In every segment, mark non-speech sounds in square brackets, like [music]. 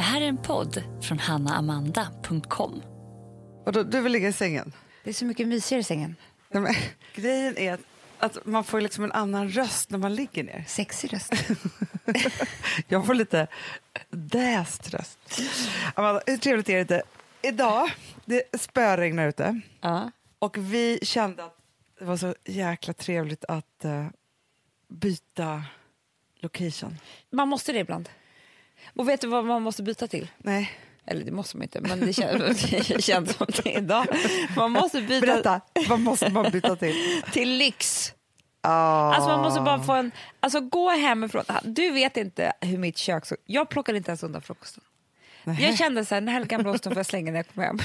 Det här är en podd från hannaamanda.com. Och då, du vill ligga i sängen? Det är så mycket mysigare i sängen. Nej, men, [laughs] grejen är att, att man får liksom en annan röst när man ligger ner. Sexig röst. [laughs] Jag får lite däst röst. Amanda, hur trevligt är det inte? Idag, det spöregnar ute ja. och vi kände att det var så jäkla trevligt att uh, byta location. Man måste det ibland. Och vet du vad man måste byta till? Nej. Eller det måste man inte, men det känns, [laughs] det känns som det idag. Man måste byta... Berätta, vad måste man byta till? [laughs] till lyx. Oh. Alltså man måste bara få en... Alltså gå hemifrån. Du vet inte hur mitt kök såg Jag plockade inte ens undan frukosten. Nej. Jag kände så här, den här gamla osten får jag slänga när jag kommer hem.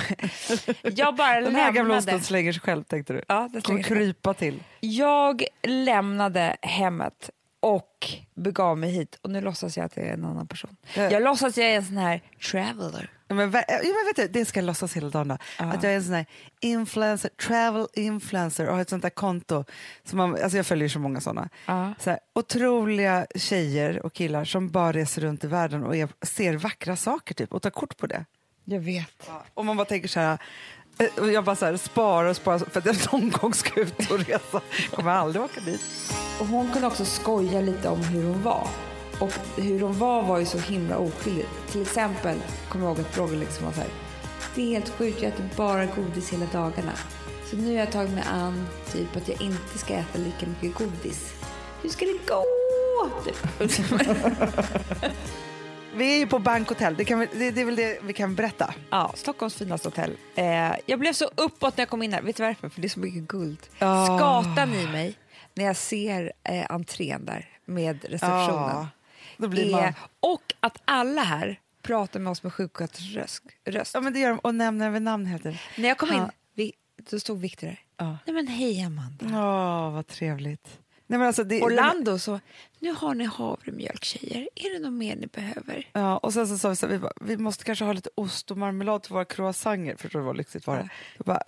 [laughs] Jag bara den här gamla osten slänger sig själv tänkte du? Ja, den Kommer krypa till. Jag lämnade hemmet och begav mig hit och nu låtsas jag att jag är en annan person. Ja. Jag låtsas att jag är en sån här traveler. Ja, men, ja, men vet du, det ska jag låtsas hela dagen. Då. Ja. Att jag är en sån här influencer, travel influencer och har ett sånt där konto. Som man, alltså jag följer så många såna. Ja. Så här, otroliga tjejer och killar som bara reser runt i världen och är, ser vackra saker typ, och tar kort på det. Jag vet. Ja. Och man bara tänker så här, eh, jag bara så här, sparar och sparar för att jag någon gång ska ut och resa. Jag kommer aldrig åka dit. Och hon kunde också skoja lite om hur hon var. Och hur hon var var ju så himla oskyldig. Till exempel kommer jag ihåg att Roger liksom var så här. Det är helt sjukt, jag äter bara godis hela dagarna. Så nu har jag tagit mig an typ att jag inte ska äta lika mycket godis. Hur ska det gå? [laughs] vi är ju på Bankhotell, det, kan vi, det, det, är väl det vi kan berätta? Ja, Stockholms finaste hotell. Eh, jag blev så uppåt när jag kom in här. Vet du varför? För det är så mycket guld. Oh. Skatar ni mig när jag ser eh, entrén där med receptionen? Då blir man... och att alla här pratar med oss med sjuksköterskors röst. Ja, men det gör de och nämner vid namn hela tiden. När jag kom in, vi, då stod Viktor där. Ja. Nej men hej Amanda. Åh, vad trevligt. Nej, men alltså det, Orlando så, nu har ni havremjölk tjejer, är det något mer ni behöver? Ja, och sen så sa vi så vi, bara, vi måste kanske ha lite ost och marmelad till våra croissanter, förstår du vad lyxigt var det? Ja. Jag, bara,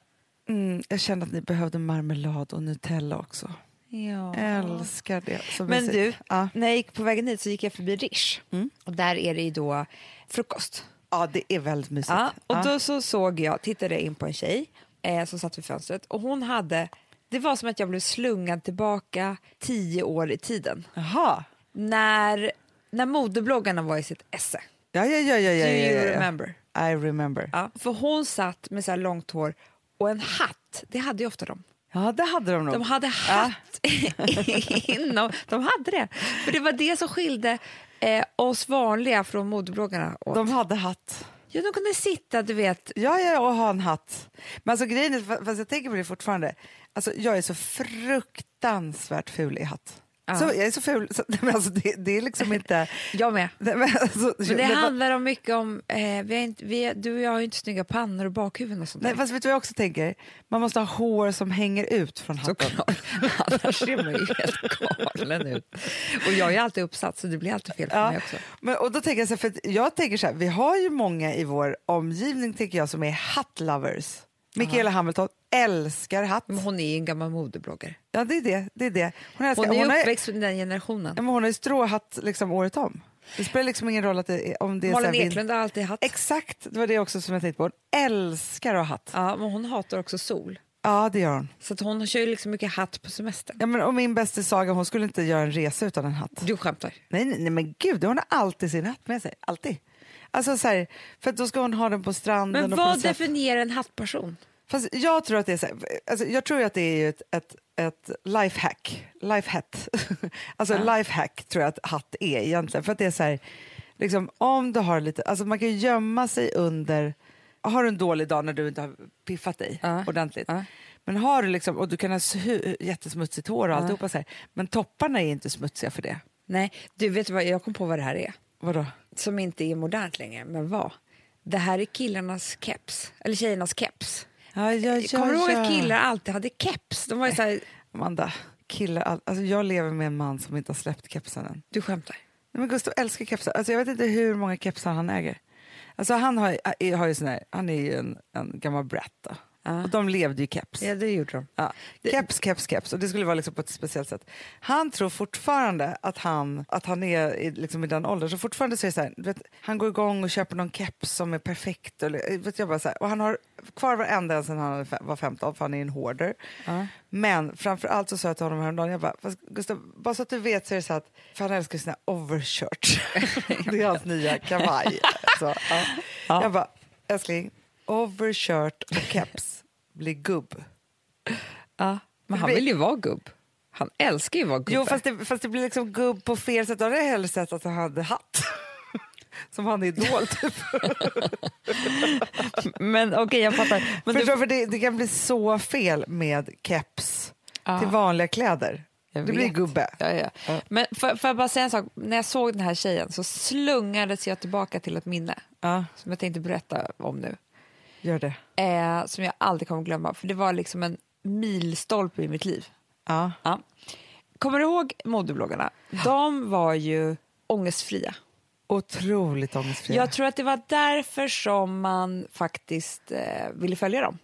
mm, jag kände att ni behövde marmelad och Nutella också. Ja. Älskar det. Men du, ja. när jag gick på vägen hit så gick jag förbi Rish. Mm. Och där är det ju då frukost. Ja, det är väldigt mysigt. Ja, och då så såg jag, tittade in på en tjej eh, som satt vid fönstret och hon hade, det var som att jag blev slungad tillbaka tio år i tiden. Jaha. När, när modebloggarna var i sitt esse. Ja, ja, ja. ja, ja, Do you ja, ja. remember? I remember. Ja, för hon satt med så här långt hår och en hatt, det hade ju ofta de. Ja, det hade de nog. De hade hatt [laughs] inom. De hade det. För det var det som skilde eh, oss vanliga från modebloggarna. Åt. De hade hatt. Ja, de kunde sitta, du vet. Ja, ja, och ha en hatt. Men alltså grejen är, fast jag tänker på det fortfarande, alltså, jag är så fruktansvärt ful i hatt. Så, jag är så ful. Så, [laughs] men alltså, det, det är liksom inte... [laughs] jag med. Men, alltså, men det, handlar om mycket om... Eh, vi inte, vi, du och jag har ju inte snygga pannor och bakhuvuden och sånt Nej, fast vet du vad jag också tänker? Man måste ha hår som hänger ut från hatten. [laughs] Annars ser man ju helt galen ut. Och jag är alltid uppsatt så det blir alltid fel för ja. mig också. Men, och då tänker jag så här, för jag tänker så här, vi har ju många i vår omgivning tänker jag som är hat-lovers. Mikaela Hamilton älskar hatt. Men hon är en gammal modebloggare. Ja, det är det. det, är det. Hon, älskar, hon är hon uppväxt med den generationen. Ja, men hon har ju stråhatt liksom året om. Det spelar liksom ingen roll att det är, om det är... Malin Eklund har alltid hatt. Exakt, det var det också som jag tänkte på. Hon älskar att ha hatt. Ja, men hon hatar också sol. Ja, det gör hon. Så att hon kör ju liksom mycket hatt på semestern. Ja, men, och min bästa Saga hon skulle inte göra en resa utan en hatt. Du skämtar? Nej, nej, nej men gud, hon har alltid sin hatt med sig. Alltid. Alltså så här, för då ska hon ha den på stranden. Men vad definierar en hattperson? Fast jag tror att det är så här, alltså jag tror att det är ett, ett, ett lifehack. Lifehack. [laughs] alltså ja. lifehack tror jag att hatt är egentligen. För att det är så här, liksom, om du har lite, alltså man kan gömma sig under, har du en dålig dag när du inte har piffat dig ja. ordentligt. Ja. Men har du liksom, och du kan ha jättesmutsigt hår och alltihopa så här, men topparna är inte smutsiga för det. Nej, du vet vad, jag kom på vad det här är. Vadå? Som inte är modernt längre, men vad? Det här är killarnas keps, eller tjejernas keps. Ja, ja, ja, Kommer du ihåg att killar alltid hade keps? De var ju så här... Amanda, killar, alltså jag lever med en man som inte har släppt kepsen än. Du skämtar? Nej, men Gustav älskar kepsar. Alltså jag vet inte hur många kepsar han äger. Alltså han, har, har ju sån här, han är ju en, en gammal brat. Då. Och de levde i keps. Ja, det gjorde de. Ja. Keps, keps, keps. Och det skulle vara liksom på ett speciellt sätt. Han tror fortfarande att han, att han är i, liksom i den åldern. Så fortfarande så är så här, vet, han går igång och köper någon keps som är perfekt. Eller, vet jag bara så här, och han har kvar varenda en sedan han var 15 för han är en hoarder. Ja. Men framför allt så sa jag till honom häromdagen, jag bara, "Fast Gustav, bara så att du vet så är det så att, för han älskar sina overshirts. [laughs] det är hans nya kavaj. Så, ja. Ja. Jag bara, älskling, overshirt och keps blir gubb. Ja. Men han vill ju vara gubb. Han älskar ju att vara gubbe. Jo, fast det, fast det blir liksom gubb på fel sätt. Då hade jag hellre sett att han hade hatt. [laughs] Som han är idol, typ. [laughs] Men okej, jag fattar. Men Förstår, du, för det, det kan bli så fel med keps Ja. till vanliga kläder. Jag det blir gubbe. Ja, ja. Men för, för bara säga en sak. När jag såg den här tjejen så slungades jag tillbaka till ett minne Ja, som jag tänkte berätta om nu. Gör det. Eh, som jag aldrig kommer glömma, för det var liksom en milstolpe i mitt liv. Ja. Ja. Kommer du ihåg modebloggarna? De var ju ångestfria. Otroligt ångestfria. Jag tror att det var därför som man faktiskt eh, ville följa dem.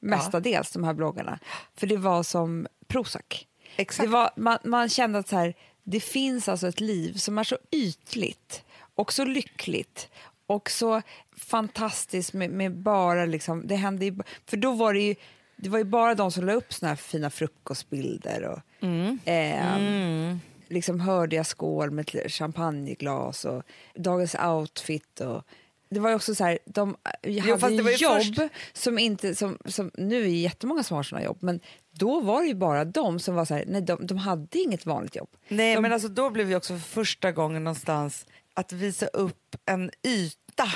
Mestadels, de här bloggarna. För det var som Prozac. Exakt. Var, man, man kände att så här, det finns alltså ett liv som är så ytligt och så lyckligt och så fantastiskt med, med bara liksom, det hände ju, för då var det ju, det var ju bara de som la upp såna här fina frukostbilder och eh, liksom hörde jag skål med champagneglas och dagens outfit och det var ju också så här, de eh, hade var ju ju jobb först- som inte, som, som, nu är det jättemånga som har såna jobb, men då var det ju bara de som var så här, nej de, de hade inget vanligt jobb. Nej, de, men alltså då blev vi också för första gången någonstans att visa upp en yta.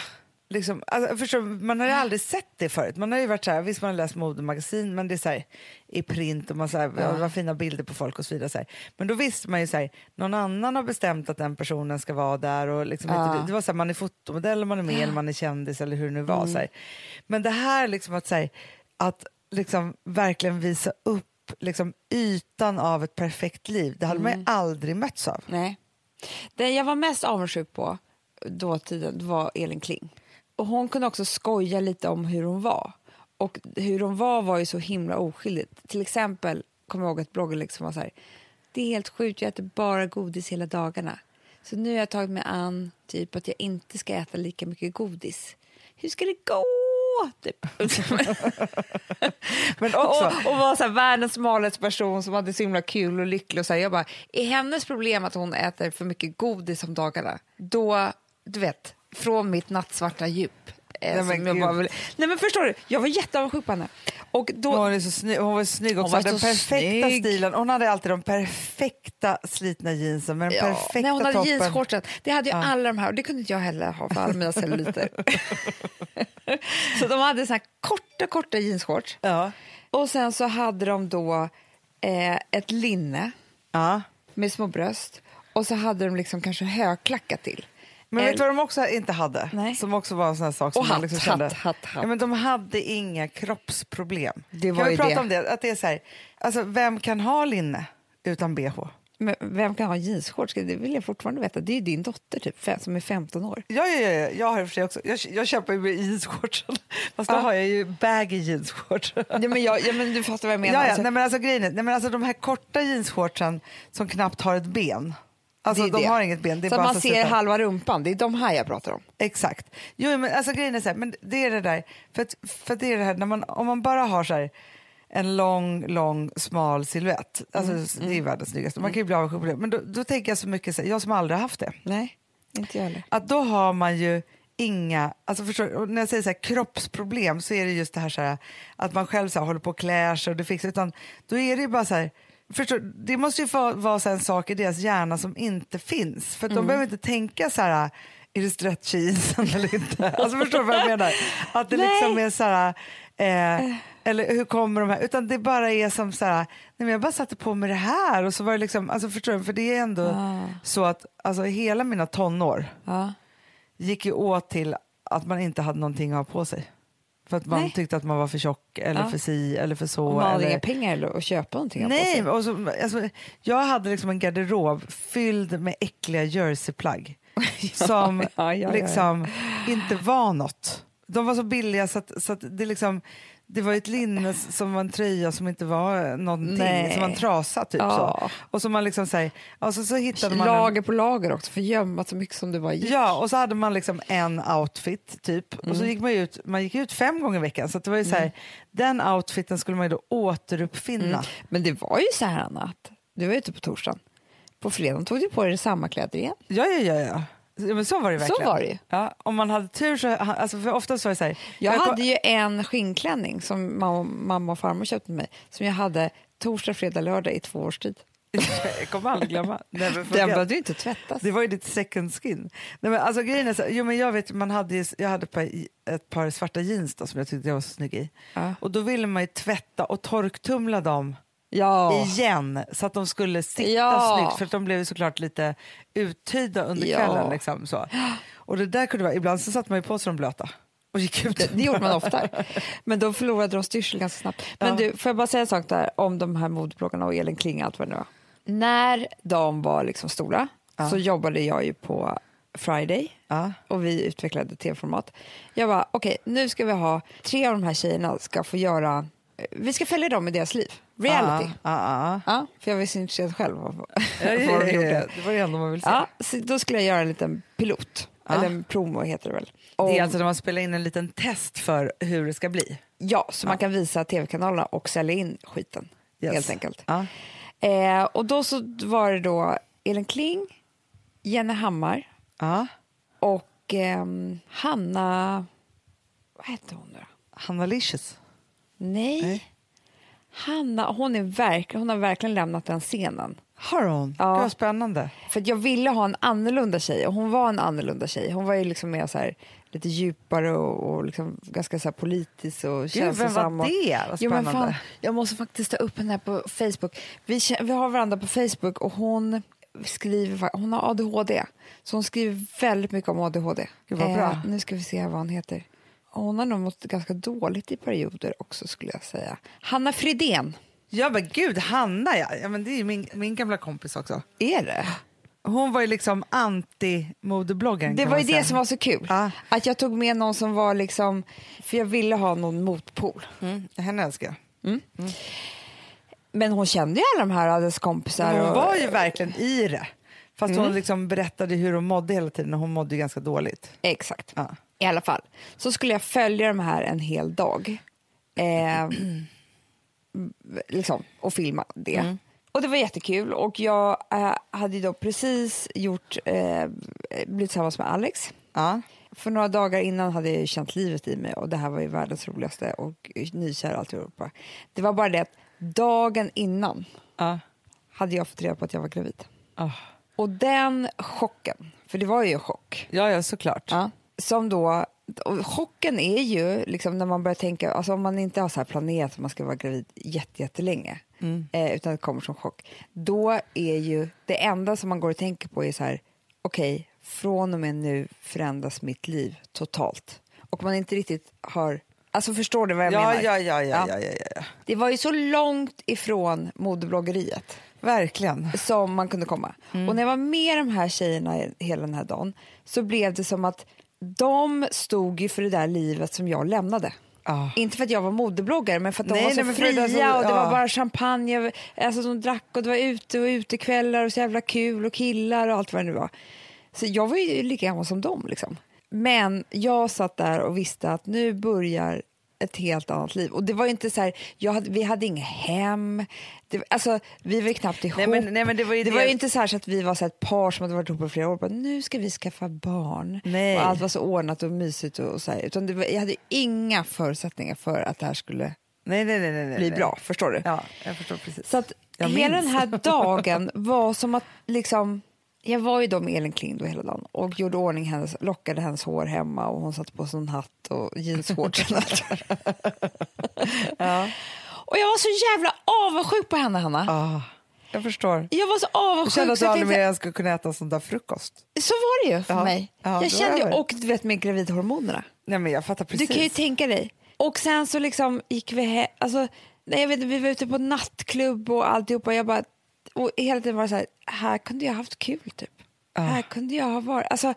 Liksom, alltså, förstår, man har ju aldrig sett det förut. Man har ju varit så här, visst man har läst modemagasin men det är så här, i print och man så här, ja. var fina bilder på folk och så vidare. Så här. Men då visste man ju så här, någon annan har bestämt att den personen ska vara där och liksom Ja. inte, det var så här, man är fotomodell, man är med eller man är kändis eller hur det nu var. Så här. Men det här liksom att, så att liksom verkligen visa upp liksom, ytan av ett perfekt liv, det hade man ju aldrig mötts av. nej. Det jag var mest avundsjuk på dåtiden var Elin Kling. Och hon kunde också skoja lite om hur hon var. Och hur hon var var ju så himla oskyldigt. Till exempel, kommer jag ihåg ett blogginlägg som var så här, det är helt sjukt, jag äter bara godis hela dagarna. Så nu har jag tagit mig an typ att jag inte ska äta lika mycket godis. Hur ska det gå? Typ. [laughs] Men också, Och, och var så här, världens smalaste person som hade så himla kul och lycklig. Och så här, jag bara, är hennes problem att hon äter för mycket godis om dagarna? Då, du vet, från mitt nattsvarta djup. Eh, Nej, men som jag bara vill, nej men förstår du, jag var jätteavundsjuk på henne. Och då, hon, är så snygg, hon var snygg också, var hade den perfekta snygg. stilen. Hon hade alltid de perfekta slitna jeansen med den ja, perfekta nej, hon hade toppen. jeansshortsen. Det hade ju Ja. alla de här och det kunde inte jag heller ha för alla mina celluliter. [laughs] så de hade så här korta, korta jeansshorts. Ja. Och sen så hade de då eh, ett linne Ja. med små bröst och så hade de liksom kanske högklackat till. Men vet du vad de också inte hade? Nej. Som också var en sån här sak som Och man hatt, liksom hatt, kände. hatt, hatt. Ja, men de hade inga kroppsproblem. Det var kan vi prata det. om det? Att det är så här, alltså, vem kan ha linne utan bh? Men vem kan ha jeansshorts? Det vill jag fortfarande veta. Det är ju din dotter typ, som är 15 år. Ja, ja, ja, jag har och för sig också. Jag, jag köper ju jeansshortsen. [laughs] Fast då Ja. har jag ju baggy jeansshorts. Ja, men, jag, ja, men du fattar vad jag menar. Ja, ja. Alltså, Nej, men alltså, grejen är, nej, men alltså, de här korta jeansshortsen som knappt har ett ben. Alltså, de det. har inget ben. Det är så bara man ser sitta- halva rumpan. Det är de här jag pratar om. Exakt. Jo, men alltså, grejen är så här, men det är det där, för, att, för att det är det här, när man, om man bara har så här, en lång, lång, smal silhuett, alltså, Mm, det är ju världens snyggaste, man kan ju bli avundsjuk på det, men då, då tänker jag så mycket, så här, jag som aldrig haft det, Nej, inte jag heller. att då har man ju inga, alltså förstår, när jag säger så här, kroppsproblem så är det just det här, så här att man själv så håller på och klär sig och det fixar, utan då är det ju bara så här, förstår, det måste ju vara så här en sak i deras hjärna som inte finns, för Mm. de behöver inte tänka så här, är det stretch eller inte? [laughs] Alltså förstår du vad jag menar? Att det Nej. liksom är så här, eh, eller hur kommer de här, utan det bara är som så här, nej men jag bara satte på mig det här och så var det liksom, alltså förstår du, för det är ändå Ah. så att alltså hela mina tonår, Ja. gick ju åt till att man inte hade någonting att ha på sig. För att man Nej. tyckte att man var för tjock eller Ja. för si eller för så. Och man hade eller... inga pengar eller att köpa någonting. Nej, sig. och så, alltså, jag hade liksom en garderob fylld med äckliga jerseyplagg [laughs] som ja, ja, ja. liksom inte var något. De var så billiga så att, så att det liksom det var ett linne som var en tröja som inte var någonting, Nej. som var en trasa typ Ja. så. Och så man liksom säger, och så, så hittade man en, Lager på lager också, för gömma så mycket som det bara gick. Ja, och så hade man liksom en outfit typ. Och Mm. så gick man ut, man gick ut fem gånger i veckan. Så det var ju så här, den outfiten skulle man ju då återuppfinna. Mm. Men det var ju så här, Anna, att du var ute på torsdagen. På fredagen tog du på dig samma kläder igen. Ja, ja, ja. ja. Ja, Men så var det Så verkligen. var det. Ja, om man hade tur så, alltså för oftast var det så här. Jag kom- hade ju en skinnklänning som mamma, och farmor köpte till mig som jag hade torsdag, fredag, lördag i två års tid. jag [laughs] kommer aldrig glömma. Never Den behövde ju inte tvättas. Det var ju ditt second skin. Nej, men alltså, grejen är så, jo, men jag, vet, man hade jag hade ett par, ett par svarta jeans då, som jag tyckte jag var så snygg i. Ja. Och då ville man ju tvätta och torktumla dem Ja. igen så att de skulle sitta Ja. snyggt för att de blev såklart lite uttöjda under Ja. kvällen. Liksom, så. Och det där kunde vara, ibland så satte man ju på sig dem blöta och gick ut. Det, det gjorde man ofta. [laughs] Men då förlorade de styrsel ganska snabbt. Men Ja. du, får jag bara säga en sak där om de här modebloggarna och Elin Kling allt vad det nu var. När de var liksom stora så jobbade jag ju på Friday Ja. och vi utvecklade tv-format. Jag bara, okej, nu ska vi ha, tre av de här tjejerna ska få göra, vi ska följa dem i deras liv. Reality. Ja, ja, för jag var så intresserad själv av vad [laughs] de gjorde. Det var det enda man ville se. Då skulle jag göra en liten pilot, eller en promo heter det väl. Det är Om- alltså när man spelar in en liten test för hur det ska bli. Ja, så man kan visa tv-kanalerna och sälja in skiten, Yes. helt enkelt. Eh, och då så var det då Elin Kling, Jenny Hammar och ehm, Hanna... Vad hette hon nu då? Hanna Licious. Nej. Nej. Hanna, hon, är verk, hon har verkligen lämnat den scenen. Har hon? Ja. Gud vad spännande. För jag ville ha en annorlunda tjej och hon var en annorlunda tjej. Hon var ju liksom mer så här, lite djupare och, och liksom ganska så här politisk och Gud, vem känslosam. var det? Vad Jo, men spännande. fan, jag måste faktiskt ta upp henne här på Facebook. Vi, vi har varandra på Facebook och hon skriver, hon har ADHD. Så hon skriver väldigt mycket om ADHD. Gud, vad bra. nu ska vi se vad hon heter. Hon har nog mått ganska dåligt i perioder också skulle jag säga. Hanna Fridén, Ja men gud, Hanna ja. ja men det är ju min, min gamla kompis också. är det? Hon var ju liksom anti-modebloggaren. Det var ju det som var så kul. Ja. Att jag tog med någon som var liksom, för jag ville ha någon motpol. Mm, henne älskar jag. Men hon kände ju alla de här hennes kompisar. Hon och, var ju verkligen i det. Fast Mm. hon liksom berättade hur hon mådde hela tiden och hon mådde ju ganska dåligt. Exakt. Ja. I alla fall. Så skulle jag följa de här en hel dag. Eh, [clears throat] liksom, och filma det. Mm. Och det var jättekul. Och jag eh, hade då precis gjort, eh, blivit tillsammans med Alex. Ja. För några dagar innan hade jag känt livet i mig och det här var ju världens roligaste och nykär och alltihopa. Det var bara det att dagen innan Ja. hade jag fått reda på att jag var gravid. Ah. Och den chocken, för det var ju en chock, ja, ja såklart. Ja. Som då, chocken är ju liksom när man börjar tänka, alltså om man inte har så här planerat att man ska vara gravid jätte, jättelänge, eh, utan det kommer som chock, då är ju det enda som man går och tänker på är så här, okej, från och med nu förändras mitt liv totalt. Och man inte riktigt har, alltså förstår du vad jag Ja, menar? ja, ja, ja, Ja. ja, ja, ja. Det var ju så långt ifrån modebloggeriet Verkligen. som man kunde komma. Och när jag var med de här tjejerna hela den här dagen så blev det som att de stod ju för det där livet som jag lämnade. Ja. Inte för att jag var modebloggare, men för att de Nej, var så nej, fria där så- och det ja. var bara champagne. Alltså de drack och det var ute och utekvällar och så jävla kul och killar och allt vad det nu var. Så jag var ju lika gammal som dem. Liksom. Men jag satt där och visste att nu börjar ett helt annat liv. Och det var inte så här, hade, vi hade inget hem, det, alltså, vi var ju knappt ihop. Nej, men- nej, men det var ju det det- var ju inte så, här så att vi var så här ett par som hade varit ihop i flera år. Bara, nu ska vi skaffa barn. Nej. Och allt var så ordnat och mysigt. Och, och så här. Utan det var, jag hade inga förutsättningar för att det här skulle Nej, nej, nej, nej, bli bra. Förstår du? Ja, jag förstår precis. Så att Jag hela minns. den här dagen [laughs] var som att liksom jag var ju då med Elin Kling då hela dagen och gjorde ordning hennes, lockade hennes hår hemma och hon satte på sig en hatt och jeansshorts. [laughs] Ja. och jag var så jävla avundsjuk på henne, Hanna. Ah, jag förstår. Jag var så Jag avundsjuk. kände att du aldrig mer ens skulle kunna äta sån där frukost. Så var det ju för Ja. mig. Ja, jag kände ju, och du vet med gravidhormonerna. Nej, men jag fattar precis. Du kan ju tänka dig. Och sen så liksom gick vi he- alltså, nej, jag vet, vi var ute på nattklubb och alltihopa. Jag bara, och hela tiden var det så här, här kunde jag haft kul typ. Här kunde jag ha varit. Alltså,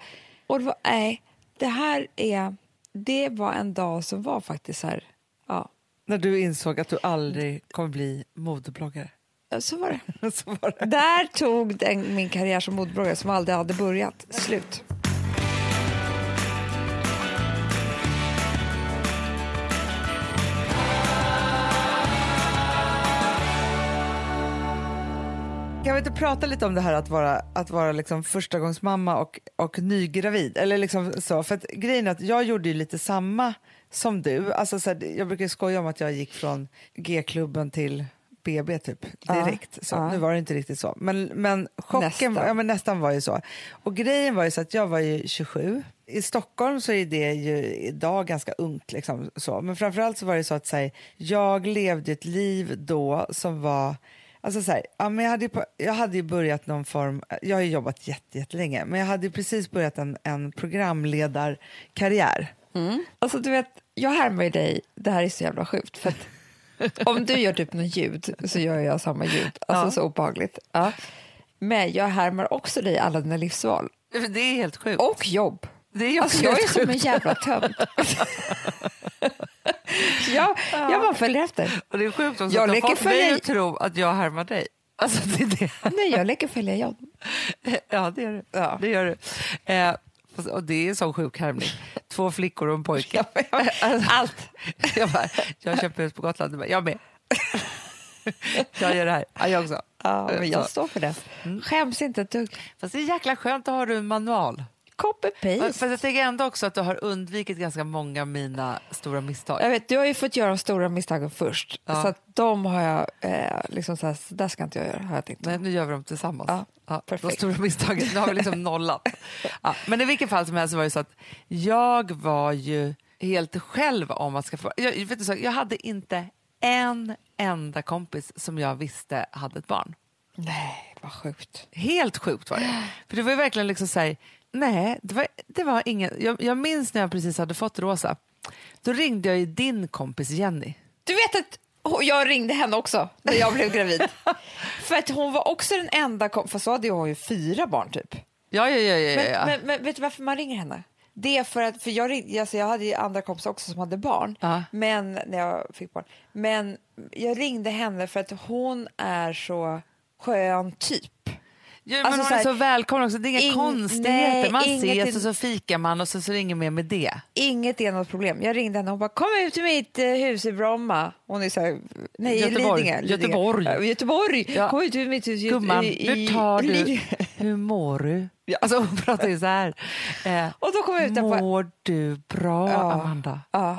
och det var, nej, det här är, det var en dag som var faktiskt så här, ja, När du insåg att du aldrig kommer bli modebloggare. Så var det. [laughs] Så var det. Där tog den, min karriär som modebloggare som aldrig hade börjat slut. Kan vi inte prata lite om det här att vara, att vara liksom förstagångsmamma och, och nygravid? Eller liksom så, för att grejen är att jag gjorde ju lite samma som du. Alltså så här, jag brukar skoja om att jag gick från G-klubben till BB typ direkt. så, ja. Nu var det inte riktigt så. Men, men chocken Nästan. Var, ja, men nästan var ju så. Och grejen var ju så att jag var ju 27. I Stockholm så är det ju idag ganska ungt. Liksom, så. Men framförallt så var det så att så här, jag levde ett liv då som var Alltså så här, ja, men jag, hade ju, på- jag hade ju börjat någon form, jag har ju jobbat jätte, jättelänge, men jag hade ju precis börjat en, en programledarkarriär. Alltså du vet, jag härmar ju dig, det här är så jävla sjukt. För att [laughs] om du gör typ något ljud så gör jag samma ljud. Alltså Ja. så obehagligt. Ja. Men jag härmar också dig alla dina livsval. Det är helt sjukt. Och jobb. Det är Alltså jag är som en jävla tönt. [laughs] jag, jag bara följer efter. Och det är sjukt också Jag att har fått mig följa- att tro att jag härmar dig. Alltså det är det. [laughs] Nej, jag leker följa John. [laughs] Ja, det gör du. Ja. Det gör du. Eh, och det är en sån sjuk härmning. Två flickor och en pojke. Allt. jag, bara, jag köper hus på Gotland. Jag med. jag gör det här. Ja, jag också. Ja, men jag står för det. Skäms inte ett dugg. Fast det är jäkla skönt att ha du en manual. Copy paste. Fast jag tänker ändå också att du har undvikit ganska många av mina stora misstag. Jag vet, du har ju fått göra de stora misstagen först. Ja. Så att de har jag, eh, liksom så här, så där ska inte jag göra, har jag tänkt. Nej, nu gör vi dem tillsammans. Ja, Ja, de perfekt. stora misstagen. Nu har vi liksom [laughs] nollat. Ja, men i vilket fall som helst så var det så att jag var ju helt själv om att skaffa jag, vet du, så, jag hade inte en enda kompis som jag visste hade ett barn. Nej, vad sjukt. Helt sjukt var det. För det var ju verkligen liksom så här, nej, det var, det var ingen, jag, jag minns när jag precis hade fått Rosa, då ringde jag ju din kompis Jenny. Du vet att jag ringde henne också när jag blev gravid. [laughs] För att hon var också den enda, kom- för så hade hon ju fyra barn typ. Ja, ja, ja, ja, Men, ja. men, men vet du varför man ringer henne? Det är för att, för jag, ringde, alltså jag hade ju andra kompisar också som hade barn, Ja. men när jag fick barn. Men jag ringde henne för att hon är så skön typ. Ja, men Alltså hon så är här, så välkommen också. Det är inga ing- konstigheter. nej, Man inget ses in- och så fikar man och så, så ringer mer med det. Inget är något problem. Jag ringde henne och hon bara kom ut till mitt eh, hus i Bromma. Hon är så här, nej Göteborg. Lidingö. Göteborg. Ja, Göteborg. Ja. Kom ut till mitt hus i- Gumman, i, nu tar du... Hur mår du? [laughs] Ja. Alltså hon pratar ju så här. Eh, Och då kom jag ut mår du bra, Ja. Amanda? Ja.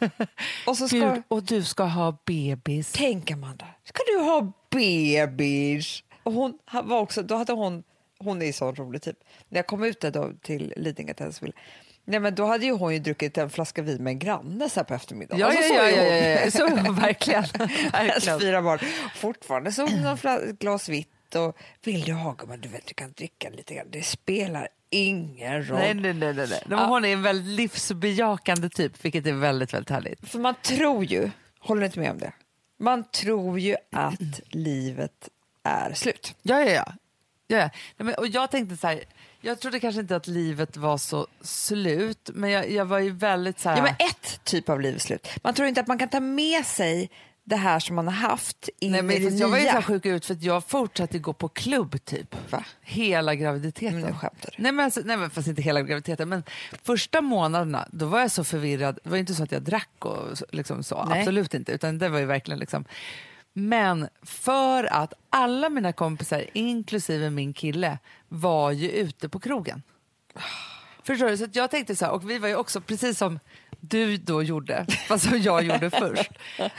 [laughs] Och så ska... Gud, och du ska ha bebis. Tänk Amanda, ska du ha bebis? Och hon var också, då hade hon, hon är så rolig typ. När jag kom ut där då till Lidingö villa, Nej, men då hade ju hon ju druckit en flaska vin med en granne så på eftermiddagen. Ja, Och så ja, ja, ju ja, hon- ja, ja. Så, [laughs] verkligen. Hennes verkligen. fyra barn. Fortfarande så hon glas vitt och vill du ha gumman, du vet du kan dricka lite grann. Det spelar ingen roll. Nej, nej, nej. nej, nej. Men Hon är en väldigt livsbejakande typ, vilket är väldigt, väldigt härligt. För man tror ju, håller du inte med om det? Man tror ju att livet är slut. Ja, ja, ja. ja, ja. Nej, men, och jag tänkte så här, jag trodde kanske inte att livet var så slut, men jag, jag var ju väldigt så här... Ja, men ett typ av liv är slut. Man tror inte att man kan ta med sig det här som man har haft in Nej, i men det fast jag var ju så nya. sjuk ut för att jag fortsatte gå på klubb typ. Va? Hela graviditeten. Men skämtar. Nej men, alltså, nej men fast inte hela graviditeten men första månaderna då var jag så förvirrad. Det var ju inte så att jag drack och liksom så. Nej. Absolut inte. Utan det var ju verkligen liksom. Men för att alla mina kompisar, inklusive min kille, var ju ute på krogen. Förstår du? Så att jag tänkte så här, och vi var ju också precis som du då gjorde, [laughs] fast som jag gjorde först,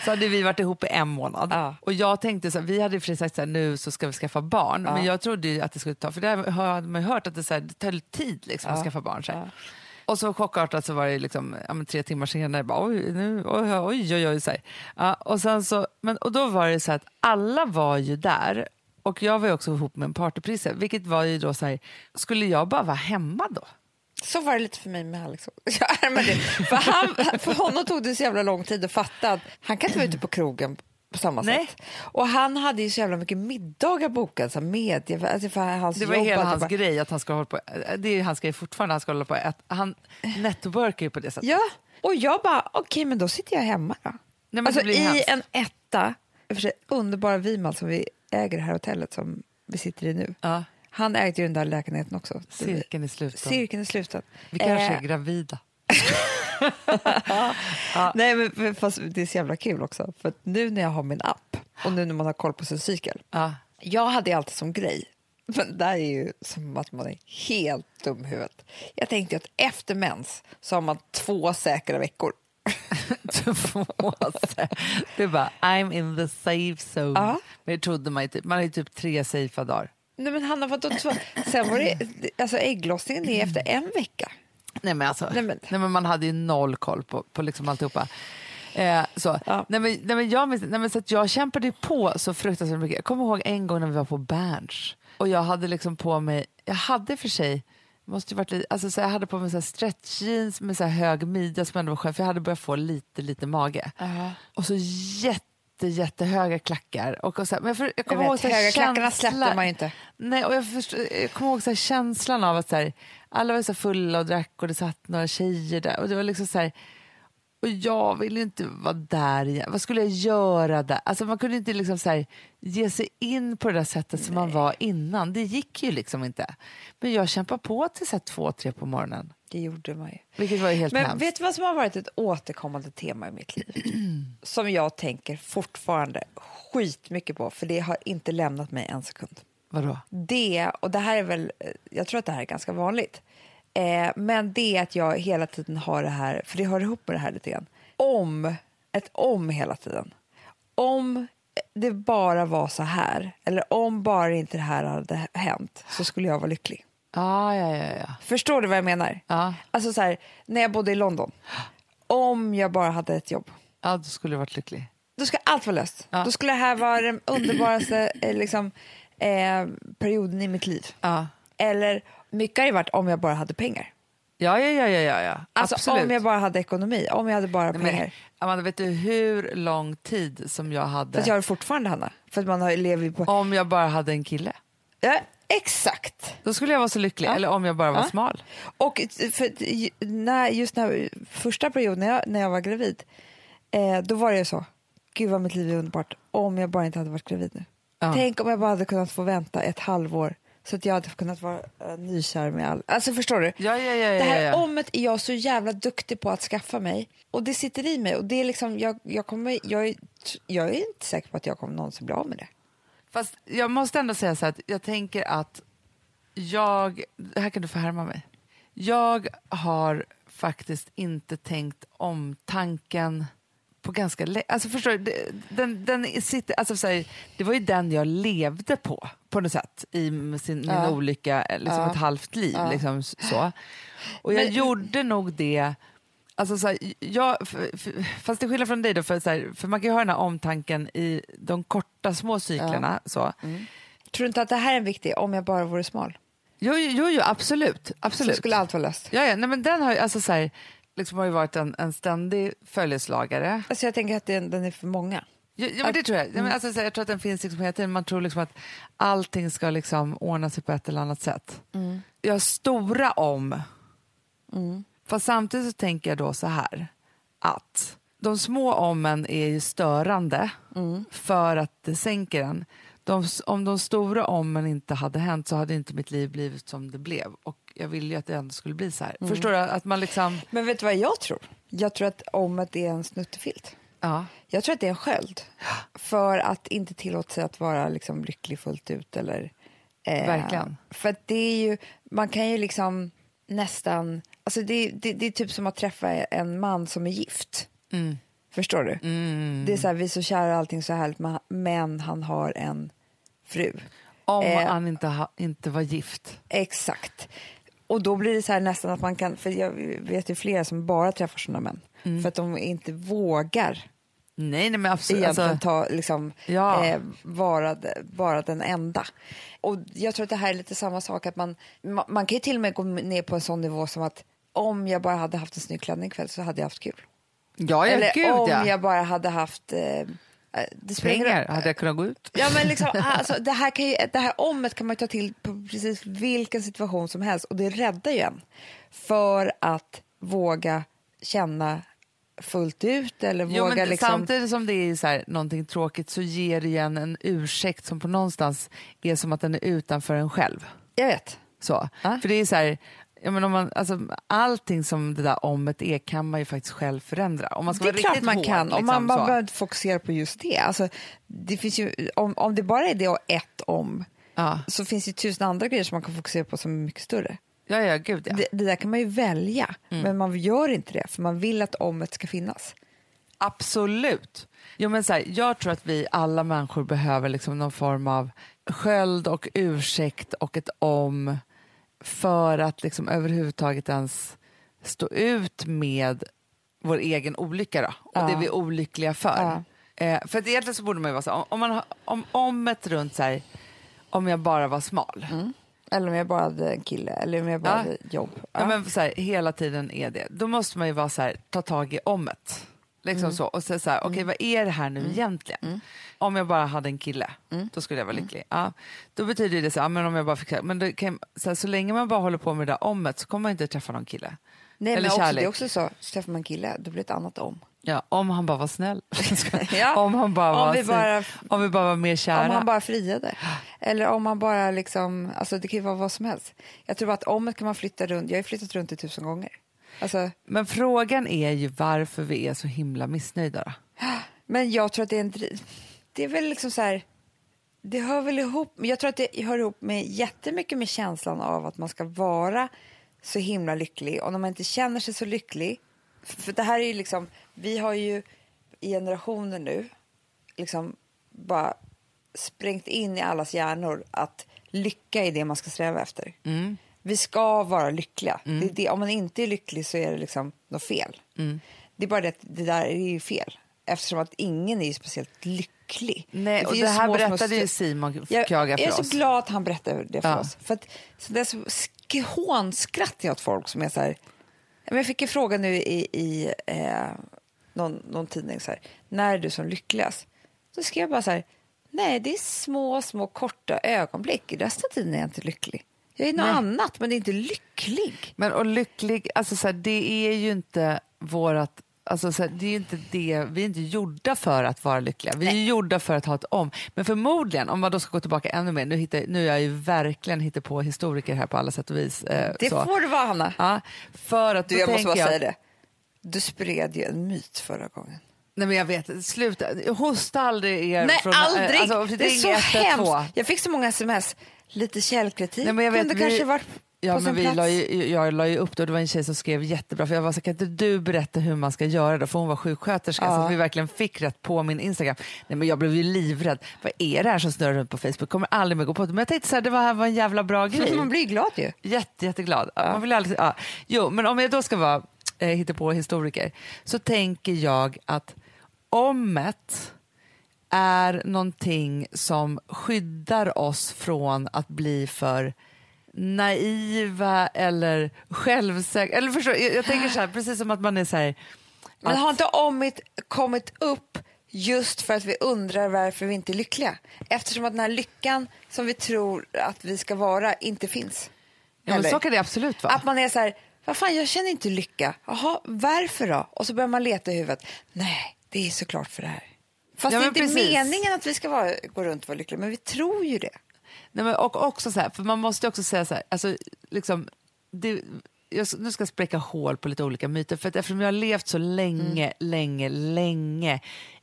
så hade vi varit ihop i en månad. Ja. Och jag tänkte så här, vi hade sig sagt så här, nu så ska vi skaffa barn, men jag trodde ju att det skulle ta, för det hade man ju hört att det, så här, det tar tid liksom, att Ja. skaffa barn. Så. Ja. Och så chockartat så var det liksom, ja, men tre timmar senare, bara, oj, nu, oj, oj, oj, oj. Så. Ja, och, sen så, men, och då var det så att alla var ju där och jag var ju också ihop med en partyprisse, vilket var ju då så här, skulle jag bara vara hemma då? Så var det lite för mig med Alex. [laughs] Ja, men det, för, han, för honom tog det så jävla lång tid att fatta att han kan inte vara ute på krogen på samma Nej. sätt. Och han hade ju så jävla mycket middagar bokade, så här media, alltså för hans Det var jobb. hela hans bara- grej att han ska hålla på, det är hans grej fortfarande, han ska hålla på att han networkar ju på det sättet. Ja, och jag bara, okej men då sitter jag hemma då. Nej, alltså, I hemskt. en etta, för sig underbara Vimal som vi äger det här hotellet som vi sitter i nu. Ja. Han ägde ju den där lägenheten också. Cirkeln är sluten. Cirkeln är sluten. Vi kanske Eh, är gravida. [laughs] [laughs] Nej, men fast det är så jävla kul också. För nu när jag har min app och nu när man har koll på sin cykel. Ja. Jag hade alltid som grej, men det här är ju som att man är helt dum i huvudet. Jag tänkte att efter mens så har man två säkra veckor. [laughs] Du bara, I'm in the safe zone. Ja. Men det trodde man ju typ. Man har ju typ tre safea dagar. Nej men Hanna, vadå två? Sen var det, alltså ägglossningen är efter en vecka. Nej men, alltså, Nej, nej, men- men... man hade ju noll koll på, på liksom alltihopa. Eh, så. Ja. Nej, men, nej, men jag, minns- nej, men så att jag kämpade på så fruktansvärt mycket. Jag kommer ihåg en gång när vi var på Berns och jag hade liksom på mig, jag hade för sig måste varit lite, alltså så jag hade på mig så stretch jeans med så hög midja som ändå var skönt för jag hade börjat få lite lite mage. Och så jätte, jättehöga klackar. Och, och så här, men jag, för, jag Jag kommer vet, ihåg höga klackarna känslan- släppte man ju inte. Nej, och jag, förstår, jag kommer ihåg så här, känslan av att så här, alla var så fulla och drack och det satt några tjejer där. Och det var liksom så här, och jag ville inte vara där igen. Vad skulle jag göra där? Alltså man kunde inte liksom så här, ge sig in på det där sättet som man var innan. Det gick ju liksom inte. Men jag kämpade på till så här, två, tre på morgonen. Det gjorde man ju. Vilket var ju helt Men hemskt. vet du vad som har varit ett återkommande tema i mitt liv? [clears throat] som jag tänker fortfarande skitmycket på, för det har inte lämnat mig en sekund. Vadå? Det, och det här är väl, eh, jag tror att det här är ganska vanligt, eh, men det är att jag hela tiden har det här, för det hör ihop med det här lite grann, om, ett om hela tiden. Om det bara var så här, eller om bara inte det här hade hänt, så skulle jag vara lycklig. Ja, ja, ja. ja. Förstår du vad jag menar? Ja. Alltså så här, när jag bodde i London, om jag bara hade ett jobb, ja, då skulle du varit lycklig. då ska allt vara löst. Då skulle det här vara den underbaraste eh, liksom, eh, perioden i mitt liv. Eller mycket har det varit om jag bara hade pengar. Ja, ja, ja, ja, ja. Alltså Absolut. om jag bara hade ekonomi, om jag hade bara Nej, pengar. men, Amanda, vet du hur lång tid som jag hade För att jag har fortfarande, Hanna. För att man har, lever på... om jag bara hade en kille? Ja, exakt. Då skulle jag vara så lycklig. Ja. Eller om jag bara var Ja. smal. Och för, när, just när, första perioden när jag, när jag var gravid, eh, då var det ju så. Gud vad mitt liv är underbart. Om jag bara inte hade varit gravid nu. Ja. Tänk om jag bara hade kunnat få vänta ett halvår så att jag hade kunnat vara uh, nykär med all... Alltså förstår du? Ja, ja, ja, Det ja, här ja. omet är jag så jävla duktig på att skaffa mig och det sitter i mig och det är liksom, jag, jag, kommer, jag, är, jag är inte säker på att jag kommer någonsin bli av med det. Fast jag måste ändå säga så här att jag tänker att jag, här kan du få härma mig. Jag har faktiskt inte tänkt om tanken på ganska länge. Alltså förstår du, den, den sitter, alltså så här, det var ju den jag levde på, på något sätt, i sin, min Ja. olycka, liksom Ja. ett halvt liv. Ja. Liksom, så. Och jag Men- gjorde nog det Alltså så här, jag, fast till skillnad från dig, då, för, så här, för man kan ju ha den här omtanken i de korta små cyklerna. Så. Tror du inte att det här är en viktig, om jag bara vore smal? Jo, jo, jo, absolut. absolut. Så skulle allt vara löst. ja, ja, nej, men den har ju, alltså, så här, liksom, har ju varit en, en ständig följeslagare. Alltså jag tänker att den, den är för många. Ja, ja, men det tror jag. Ja, men, alltså, så här, jag tror att den finns liksom hela tiden. Man tror liksom att allting ska liksom ordna sig på ett eller annat sätt. Jag har stora om. Fast samtidigt så tänker jag då så här att de små ommen är ju störande för att det sänker en. De, om de stora ommen inte hade hänt så hade inte mitt liv blivit som det blev. Och jag ville ju att det ändå skulle bli så här. Förstår du? Att man liksom... Men vet du vad jag tror? Jag tror att omet är en snuttefilt. Ja. Jag tror att det är en sköld för att inte tillåta sig att vara liksom lycklig fullt ut. Eller, eh, Verkligen. För det är ju, man kan ju liksom nästan, alltså det, det, det är typ som att träffa en man som är gift. Mm. Förstår du? Mm. Det är så här, vi är så kära och allting så härligt, men- han har en fru. Om Eh. han inte, ha, inte var gift. Exakt. Och då blir det så här nästan att man kan, för jag vet ju flera som bara träffar sådana män, Mm. för att de inte vågar Nej, nej men absolut. egentligen Alltså, ta, liksom, Ja. eh, vara, vara den enda. Och jag tror att det här är lite samma sak, att man, man, man kan ju till och med gå ner på en sån nivå som att om jag bara hade haft en snygg klänning ikväll så hade jag haft kul. ja, ja, Eller gud om ja. jag bara hade haft eh, det Pengar, hade jag kunnat gå ut? Ja, men liksom, [laughs] alltså, det, här kan ju, det här omet kan man ta till på precis vilken situation som helst och det räddar ju en för att våga känna fullt ut eller Jo, våga men liksom... Samtidigt som det är så här, någonting tråkigt så ger det igen en ursäkt som på någonstans är som att den är utanför en själv. Jag vet. Så. Ja. För det är så här, ja, men om man, alltså, allting som det där omet är kan man ju faktiskt själv förändra. Om man ska Det är klart man hård, kan, liksom, om man, man så. behöver fokusera på just det. Alltså, det finns ju, om, om det bara är det och ett om Ja, så finns det ju tusen andra grejer som man kan fokusera på som är mycket större. ja, ja gud ja. Det, det där kan man ju välja, men man gör inte det för man vill att omet ska finnas. Absolut. Jo, men så här, jag tror att vi alla människor behöver liksom någon form av sköld och ursäkt och ett om för att liksom överhuvudtaget ens stå ut med vår egen olycka då, och Ja. det vi är olyckliga för. Eh, för att egentligen så borde man ju vara så om, om, man, om, om ett runt så här, om jag bara var smal. Eller om jag bara hade en kille, eller om jag bara Ja. hade jobb. Ja. men så här, hela tiden är det. Då måste man ju vara så här, ta tag i omet. Liksom så. Och säga så här, okej vad är det här nu egentligen? Om jag bara hade en kille, då skulle jag vara lycklig. Ja. Då betyder det så ja, men om jag bara fick, men kan, så, här, så länge man bara håller på med det där omet så kommer man inte träffa någon kille. Nej, Eller men också, kärlek. det är också så, så träffar man en kille, då blir det ett annat om. Ja, om han bara var snäll. [laughs] [laughs] Ja, om, han bara om var vi bara- om vi bara var mer kära. Om han bara friade. Eller om man bara liksom, alltså det kan ju vara vad som helst. Jag tror att omet kan man flytta runt, jag har flyttat runt det tusen gånger. Alltså, Men frågan är ju varför vi är så himla missnöjda. Då. men jag tror att det är en. Det är väl liksom så här, det hör väl ihop, jag tror att det hör ihop med jättemycket med känslan av att man ska vara så himla lycklig. Och när man inte känner sig så lycklig, för det här är ju liksom, vi har ju i generationer nu liksom bara sprängt in i allas hjärnor att lycka är det man ska sträva efter. Vi ska vara lyckliga. Det är det, om man inte är lycklig så är det liksom något fel. Det är bara det att det där är ju fel eftersom att ingen är speciellt lycklig. Nej, Det och det här små, berättade ju Simon jag, Kjaga för jag är oss. så glad att han berättade det för Ja. oss. För att, så det är så sk- hånskrattar jag åt folk som är så här... Jag fick en fråga nu i, i eh, någon, någon tidning, så här, när är du som lyckligast? Då skrev jag bara så här, nej det är små, små korta ögonblick. I resten av tiden är jag inte lycklig. Jag är något Nej. annat, men det är inte lycklig. Men och lycklig, alltså så här, det är ju inte vårat Alltså så här, det är ju inte det, vi är inte gjorda för att vara lyckliga, vi är gjorda för att ha ett om. Men förmodligen, om man då ska gå tillbaka ännu mer, nu, hittar, nu är jag ju verkligen hittar på historiker här på alla sätt och vis. Eh, Det så. får det vara, Hanna. Ja, för att Du, jag måste bara jag, säga det. Du spred ju en myt förra gången. Nej men jag vet, sluta, hosta aldrig er Nej, från, aldrig! Alltså, det är ring så 112. hemskt. Jag fick så många sms. Lite källkritik Nej, men jag vet, kunde vi- kanske varit Ja, men vi plats. la ju, jag la ju upp det och det var en tjej som skrev jättebra för jag var så kan inte du berätta hur man ska göra då för hon var sjuksköterska så Ja. att vi verkligen fick rätt på min Instagram. Nej men jag blev ju livrädd. Vad är det här som snurrar runt på Facebook? Kommer aldrig mer gå på det. Men jag tänkte så här, det var, här var en jävla bra grej. Man blir glad ju. Jätte, jätteglad. Ja. Man vill aldrig, ja. Jo, men om jag då ska vara eh, hitta på historiker så tänker jag att omet är någonting som skyddar oss från att bli för naiva eller självsäkra. Eller jag, jag tänker så här, precis som att man är så här... Men att- har inte omit kommit upp just för att vi undrar varför vi inte är lyckliga? Eftersom att den här lyckan som vi tror att vi ska vara inte finns. ja, men så kan det absolut vara. Att man är så här, vad fan jag känner inte lycka. Jaha, varför då? Och så börjar man leta i huvudet. Nej, det är såklart för det här. Fast Ja, det är inte precis. meningen att vi ska vara, gå runt och vara lyckliga, men vi tror ju det. Nej, men och också så här, för man måste också säga så här, alltså, liksom, det, jag, nu ska jag spräcka hål på lite olika myter, för att eftersom jag har levt så länge, länge, länge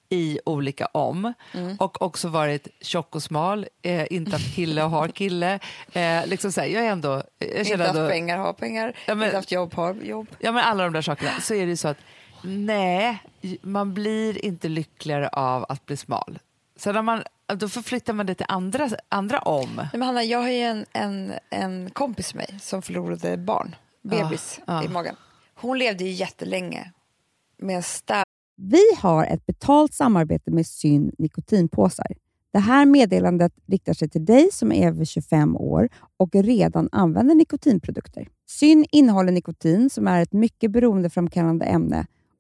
i olika om och också varit tjock och smal, eh, inte haft kille och har kille. [laughs] Eh, liksom så här, jag är ändå... Jag Inte haft ändå pengar, ha pengar. Ja, men- Inte haft jobb, ha jobb. ja, men alla de där sakerna, så är det så att nej, man blir inte lyckligare av att bli smal. Så när man, då förflyttar man det till andra, andra om. Nej, men Hanna, jag har ju en, en, en kompis med mig som förlorade barn, bebis ja. i magen. Hon levde ju jättelänge med en stark Vi har ett betalt samarbete med Syn nikotinpåsar. Det här meddelandet riktar sig till dig som är över 25 år och redan använder nikotinprodukter. Syn innehåller nikotin som är ett mycket beroendeframkallande ämne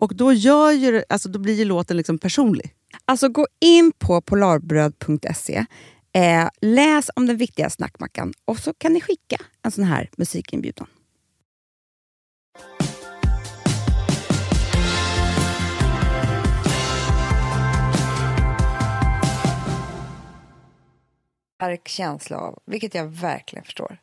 Och då, gör ju, alltså, då blir ju låten liksom personlig. Alltså gå in på polarbröd.se, eh, läs om den viktiga snackmackan och så kan ni skicka en sån här musikinbjudan. stark känsla av, vilket jag verkligen förstår,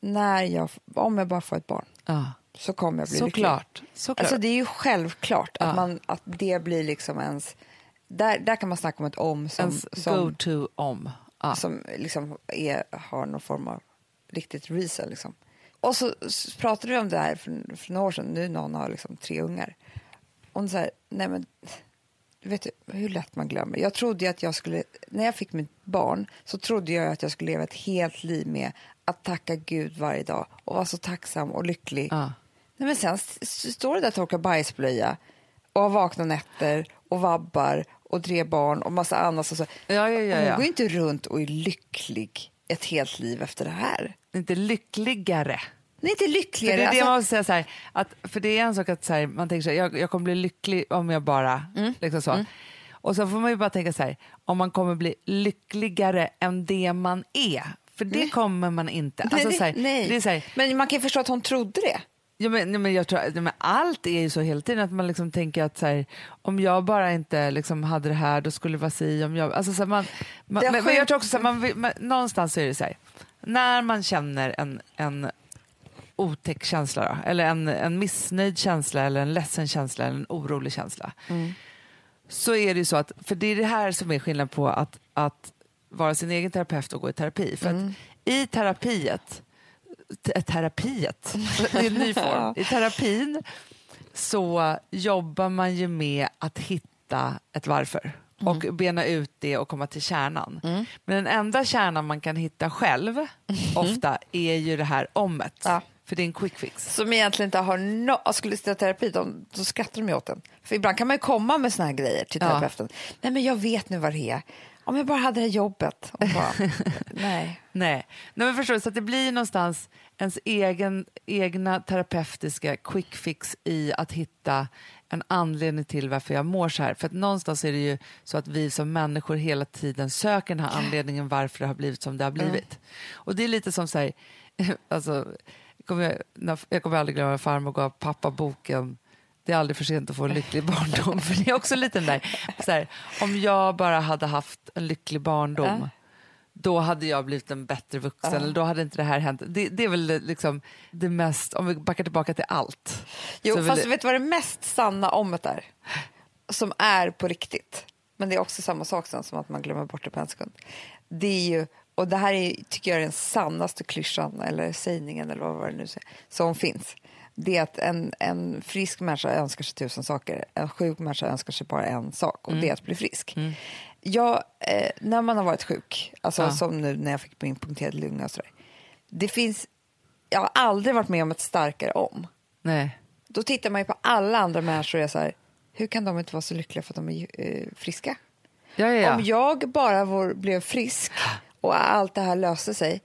när jag, om jag bara får ett barn Ja, så kommer jag bli lycklig. såklart. såklart. Alltså det är ju självklart att, Ja. man, att det blir liksom ens... Där, där kan man snacka om ett om som, Ens som, go-to om. Ja. som liksom är, har någon form av riktigt reason. Liksom. Och så, pratade vi om det här för, för några år sedan, nu någon har liksom tre ungar. Om så här, nej men, du vet ju hur lätt man glömmer. Jag trodde att jag skulle, när jag fick mitt barn så trodde jag att jag skulle leva ett helt liv med att tacka Gud varje dag och vara så tacksam och lycklig. Ja. Nej, men sen står det där och torkar bajsblöja och har vakna nätter och vabbar och tre barn och massa annat. Och så. Ja, ja, ja, Hon ja. går ju inte runt och är lycklig ett helt liv efter det här. Inte lyckligare. Är inte För lyckligare. det är det alltså, man säga så här, att, för det är en sak att så här, man tänker så här, jag, jag kommer bli lycklig om jag bara, Mm. liksom så. Och så får man ju bara tänka så här, om man kommer bli lyckligare än det man är. För det kommer man inte. nej, Alltså, det- så här, nej. Det är så här, Men man kan ju förstå att hon trodde det. Ja, men, ja, men jag tror, ja, men allt är ju så hela tiden att man liksom tänker att så här, om jag bara inte liksom hade det här då skulle det vara si. Om jag, alltså, så här, man, man, men, men jag tror också så här, man, man, någonstans är det så här, när man känner en, en otäck känsla då, eller en, en missnöjd känsla eller en ledsen känsla eller en orolig känsla så är det ju så att, för det är det här som är skillnaden på att, att vara sin egen terapeut och gå i terapi. För att i terapiet, te- terapiet, [laughs] är en ny form, i terapin så jobbar man ju med att hitta ett varför och bena ut det och komma till kärnan. Men den enda kärnan man kan hitta själv [laughs] ofta är ju det här ommet. Ja. För det är en quick fix. Som egentligen inte har no skulle sitta i terapi, de, då skrattar de ju åt en. För ibland kan man ju komma med såna här grejer till Ja. terapeuten. Nej men jag vet nu vad det är. Om jag bara hade det här jobbet. Bara, [laughs] nej. Nej, Nej men förstår du, så att det blir någonstans ens egen, egna terapeutiska quick fix i att hitta en anledning till varför jag mår så här. För att någonstans är det ju så att vi som människor hela tiden söker den här anledningen varför det har blivit som det har blivit. Och det är lite som så här, [laughs] alltså, jag kommer, jag kommer aldrig glömma när farmor gav pappa boken det är aldrig för sent att få en lycklig barndom. För det är också lite den där, här, om jag bara hade haft en lycklig barndom då hade jag blivit en bättre vuxen, eller då hade inte det här hänt. Det, det är väl liksom det mest, om vi backar tillbaka till allt. Jo, fast vet du vad det mest sanna ommet är? Som är på riktigt. Men det är också samma sak som att man glömmer bort det på en sekund. Det är ju, och det här är, tycker jag är den sannaste klyschan eller sägningen eller vad det nu som finns. Det är att en, en frisk människa önskar sig tusen saker. En sjuk människa önskar sig bara en sak och det är att bli frisk. Jag, eh, när man har varit sjuk, alltså Ja. som nu när jag fick min punkterade lunga och sådär. Det finns, jag har aldrig varit med om ett starkare om. Nej. Då tittar man ju på alla andra människor och är så här, hur kan de inte vara så lyckliga för att de är eh, friska? Ja, ja, ja. Om jag bara vår, blev frisk och allt det här löste sig,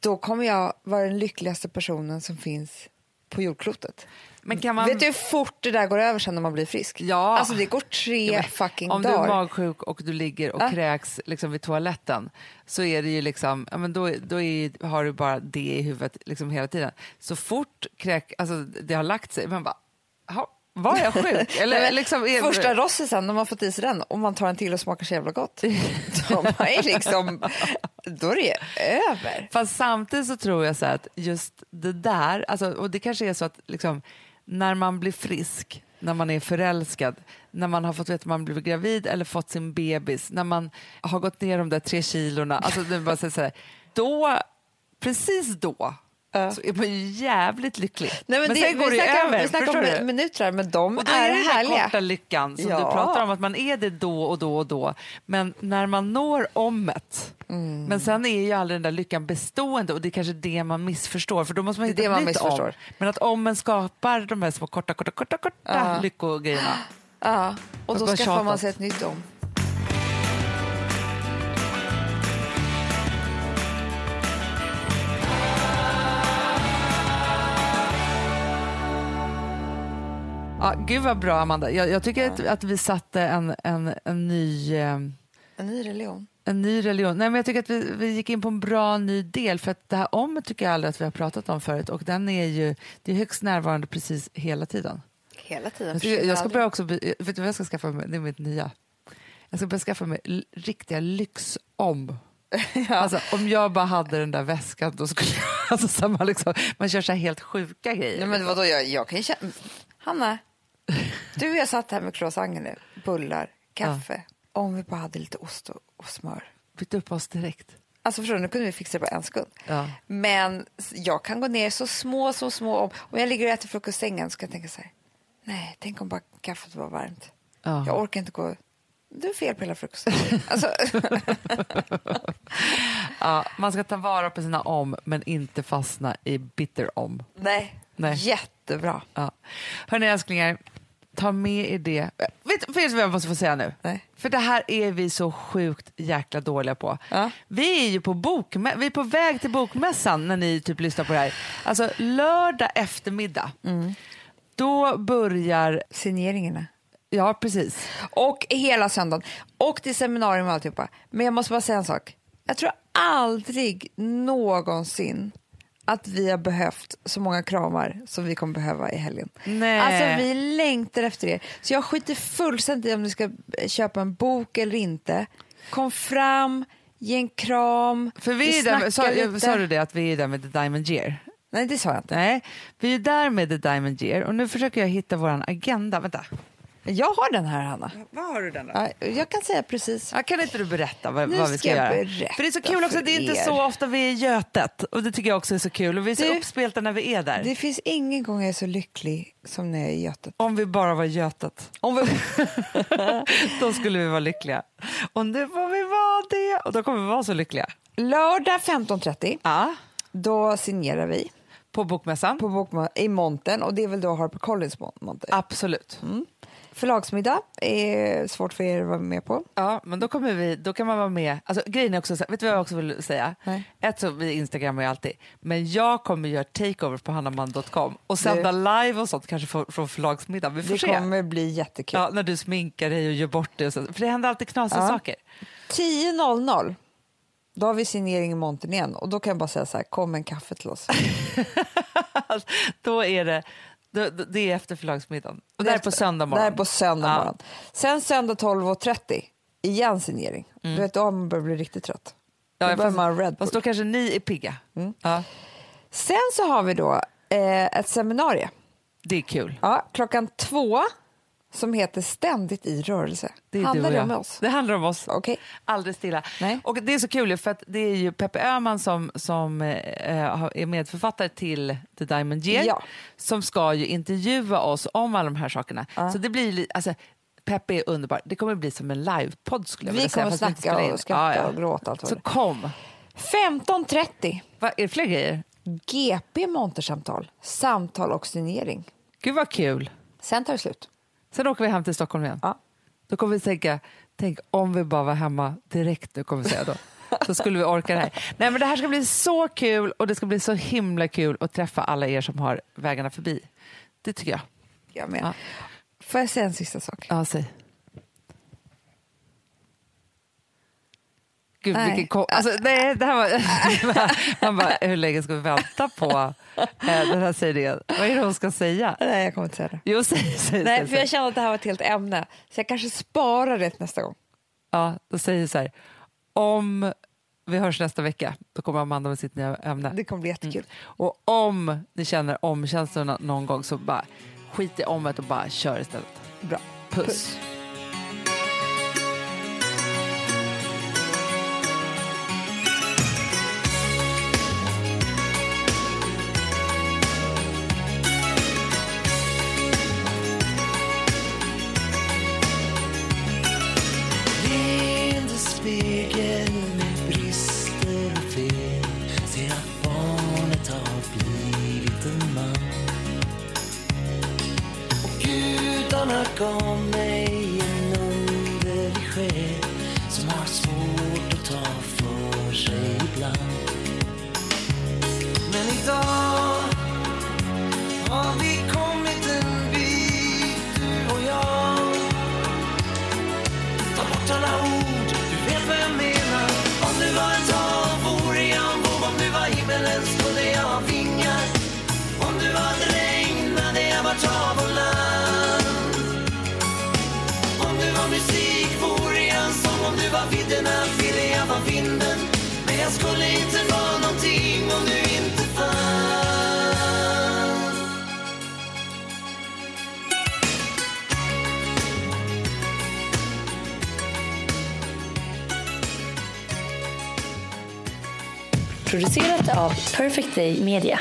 då kommer jag vara den lyckligaste personen som finns på jordklotet. Man... Vet du hur fort det där går över sen när man blir frisk? Ja. Alltså det går tre Ja, men fucking om du är dagar. magsjuk och du ligger och Ja. kräks liksom vid toaletten så är det ju liksom, ja, men då, då är, har du bara det i huvudet liksom hela tiden. Så fort kräk, alltså, det har lagt sig, man bara, "Jaha, var jag sjuk? [laughs] Eller, Nej, liksom, är, Första rossisen, när man fått i sig den, och man tar en till och smakar så jävla gott, [laughs] då, är liksom, då är det över. Fast samtidigt så tror jag så att just det där, alltså, och det kanske är så att liksom, när man blir frisk, när man är förälskad, när man har fått veta att man blivit gravid eller fått sin bebis, när man har gått ner de där tre kilorna, alltså, det bara så här, då, precis då så är man ju jävligt lycklig. Nej, men det, sen går vi det ju över. Vi snackar om minuter men de Och då är, är det den härliga. korta lyckan som Ja. du pratar om, att man är det då och då och då. Men när man når ommet, Mm. men sen är ju aldrig den där lyckan bestående och det är kanske det man missförstår, för då måste man Det är hitta det ett man missförstår. om. Men att ommen skapar de här små korta, korta, korta, korta Ja. lyckogrejerna. Ja, och då man skaffar man sig ett nytt om. Ja, gud vad bra Amanda. Jag, jag tycker att, att vi satte en, en, en ny... eh, En ny religion. En ny religion. Nej, men jag tycker att vi, vi gick in på en bra ny del för att det här om tycker jag aldrig att vi har pratat om förut och den är ju det är högst närvarande precis hela tiden. Hela tiden. Jag, jag ska börja också, vet du vad jag ska skaffa mig? Det är mitt nya. Jag ska börja skaffa mig riktiga lyxom. [laughs] Alltså, om jag bara hade den där väskan då skulle jag, [laughs] alltså, så man, liksom, man kör så här helt sjuka grejer. Nej, men vadå, jag, jag kan ju känna... Hanna, du och jag satt här med croissanter nu, bullar, kaffe. Om vi bara hade lite ost och, och smör. Byt upp oss direkt. Alltså förstår du, nu kunde vi fixa det på en sekund. Ja. Men jag kan gå ner så små, så små. Om, om jag ligger och äter frukost i sängen så kan jag tänka så här. Nej, tänk om bara kaffet var varmt. Ja. Jag orkar inte gå... Du är fel på hela frukosten. [laughs] alltså, Ja, man ska ta vara på sina om men inte fastna i bitter om. nej. Nej. jättebra. Ja. Hörni älsklingar, ta med er det. Vet vet du vad jag måste få säga nu? Nej. För det här är vi så sjukt jäkla dåliga på. Ja. Vi är ju på, bokmä- vi är på väg till bokmässan när ni typ lyssnar på det här. Alltså lördag eftermiddag. Mm. Då börjar, Signeringarna. ja precis. Och hela söndagen. Och till seminarium och alltihopa. Men jag måste bara säga en sak. Jag tror aldrig någonsin att vi har behövt så många kramar som vi kommer behöva i helgen. Nej. Alltså vi längtar efter er. Så jag skiter fullständigt i om ni ska köpa en bok eller inte. Kom fram, ge en kram, För vi är där, med- sa, lite. sa du det att vi är där med The Diamond Year? Nej det sa jag inte. Nej, vi är där med The Diamond Year och nu försöker jag hitta våran agenda. Vänta. Jag har den här Hanna. Vad har du den då? Ja, Jag kan säga precis. Ja, kan inte du berätta vad, Nu vad vi ska, ska jag göra? berätta för det är så kul också, för det är inte er. så ofta vi är i Götet och det tycker jag också är så kul och vi är så Du, uppspelta när vi är där. Det finns ingen gång jag är så lycklig som när jag är i Götet. Om vi bara var Götet. Om vi... [laughs] Då skulle vi vara lyckliga. Och nu får vi vara det och då kommer vi vara så lyckliga. Lördag 15.30, Ja. då signerar vi På bokmässan? på bokma- i montern och det är väl då Harper Collins mon- monter. Absolut. Förlagsmiddag är svårt för er att vara med på. Ja, men då, kommer vi, då kan man vara med. Alltså, grejen är också, vet du vad jag också vill säga? Nej. Ett så vi instagrammar ju alltid, men jag kommer göra takeover på hannaman.com och sända live och sånt kanske från, från förlagsmiddag. Vi får Det se. kommer bli jättekul. Ja, när du sminkar dig och gör bort det. Och så. För det händer alltid knasiga Ja. saker. 10.00, då har vi signering i montern igen och då kan jag bara säga så här, kom en kaffe till oss. [laughs] då är det, då- det är efter förlagsmiddagen. Och det är på efter- söndag morgon. Det är på söndag Ja. morgon. Sen söndag 12.30, igen signering. Du vet, då man börjar bli riktigt trött. Ja, då behöver man Red Bull. Fast då kanske ni är pigga. Mm. Ja, Sen så har vi då eh, ett seminarium det är kul. ja, klockan två som heter Ständigt i rörelse. Det Handlar det om oss? Det handlar om oss. Okej. Aldrig stilla. Nej. Och det är så kul för att det är ju Peppe Öhman som, som eh, är medförfattare till The Diamond Year Ja. som ska ju intervjua oss om alla de här sakerna. Så det blir li- alltså, Peppe är underbar. Det kommer bli som en livepodd Vi säga. kommer vi inte snacka och skratta Ja, ja. och gråta. Allt Så det kom. 15.30, Va, är det fler grejer? GP montersamtal, samtal och signering. Gud vad kul. Sen tar det slut. Sen åker vi hem till Stockholm igen. Ja. Då kommer vi tänka, tänk om vi bara var hemma direkt nu kommer vi säga då. Så skulle vi orka det här. Nej men det här ska bli så kul och det ska bli så himla kul att träffa alla er som har vägarna förbi. Det tycker jag. Jag med. Ja. Får jag säga en sista sak? Ja, säg. Gud, Nej. vilken ko- alltså, nej, det här var... [laughs] Man bara, hur länge ska vi vänta på eh, den här sägningen? Vad är det hon ska säga? Nej, jag kommer inte säga det. Jo, säg, säg, Nej, säg, för jag känner att det här var ett helt ämne. Så jag kanske sparar det nästa gång. Ja, då säger så här. Om vi hörs nästa vecka, då kommer Amanda med sitt nya ämne. Det kommer bli jättekul. Och om ni känner omkänslorna någon gång så bara skit i omet och bara kör istället. Bra. Puss. Puss. Av Perfect Day Media.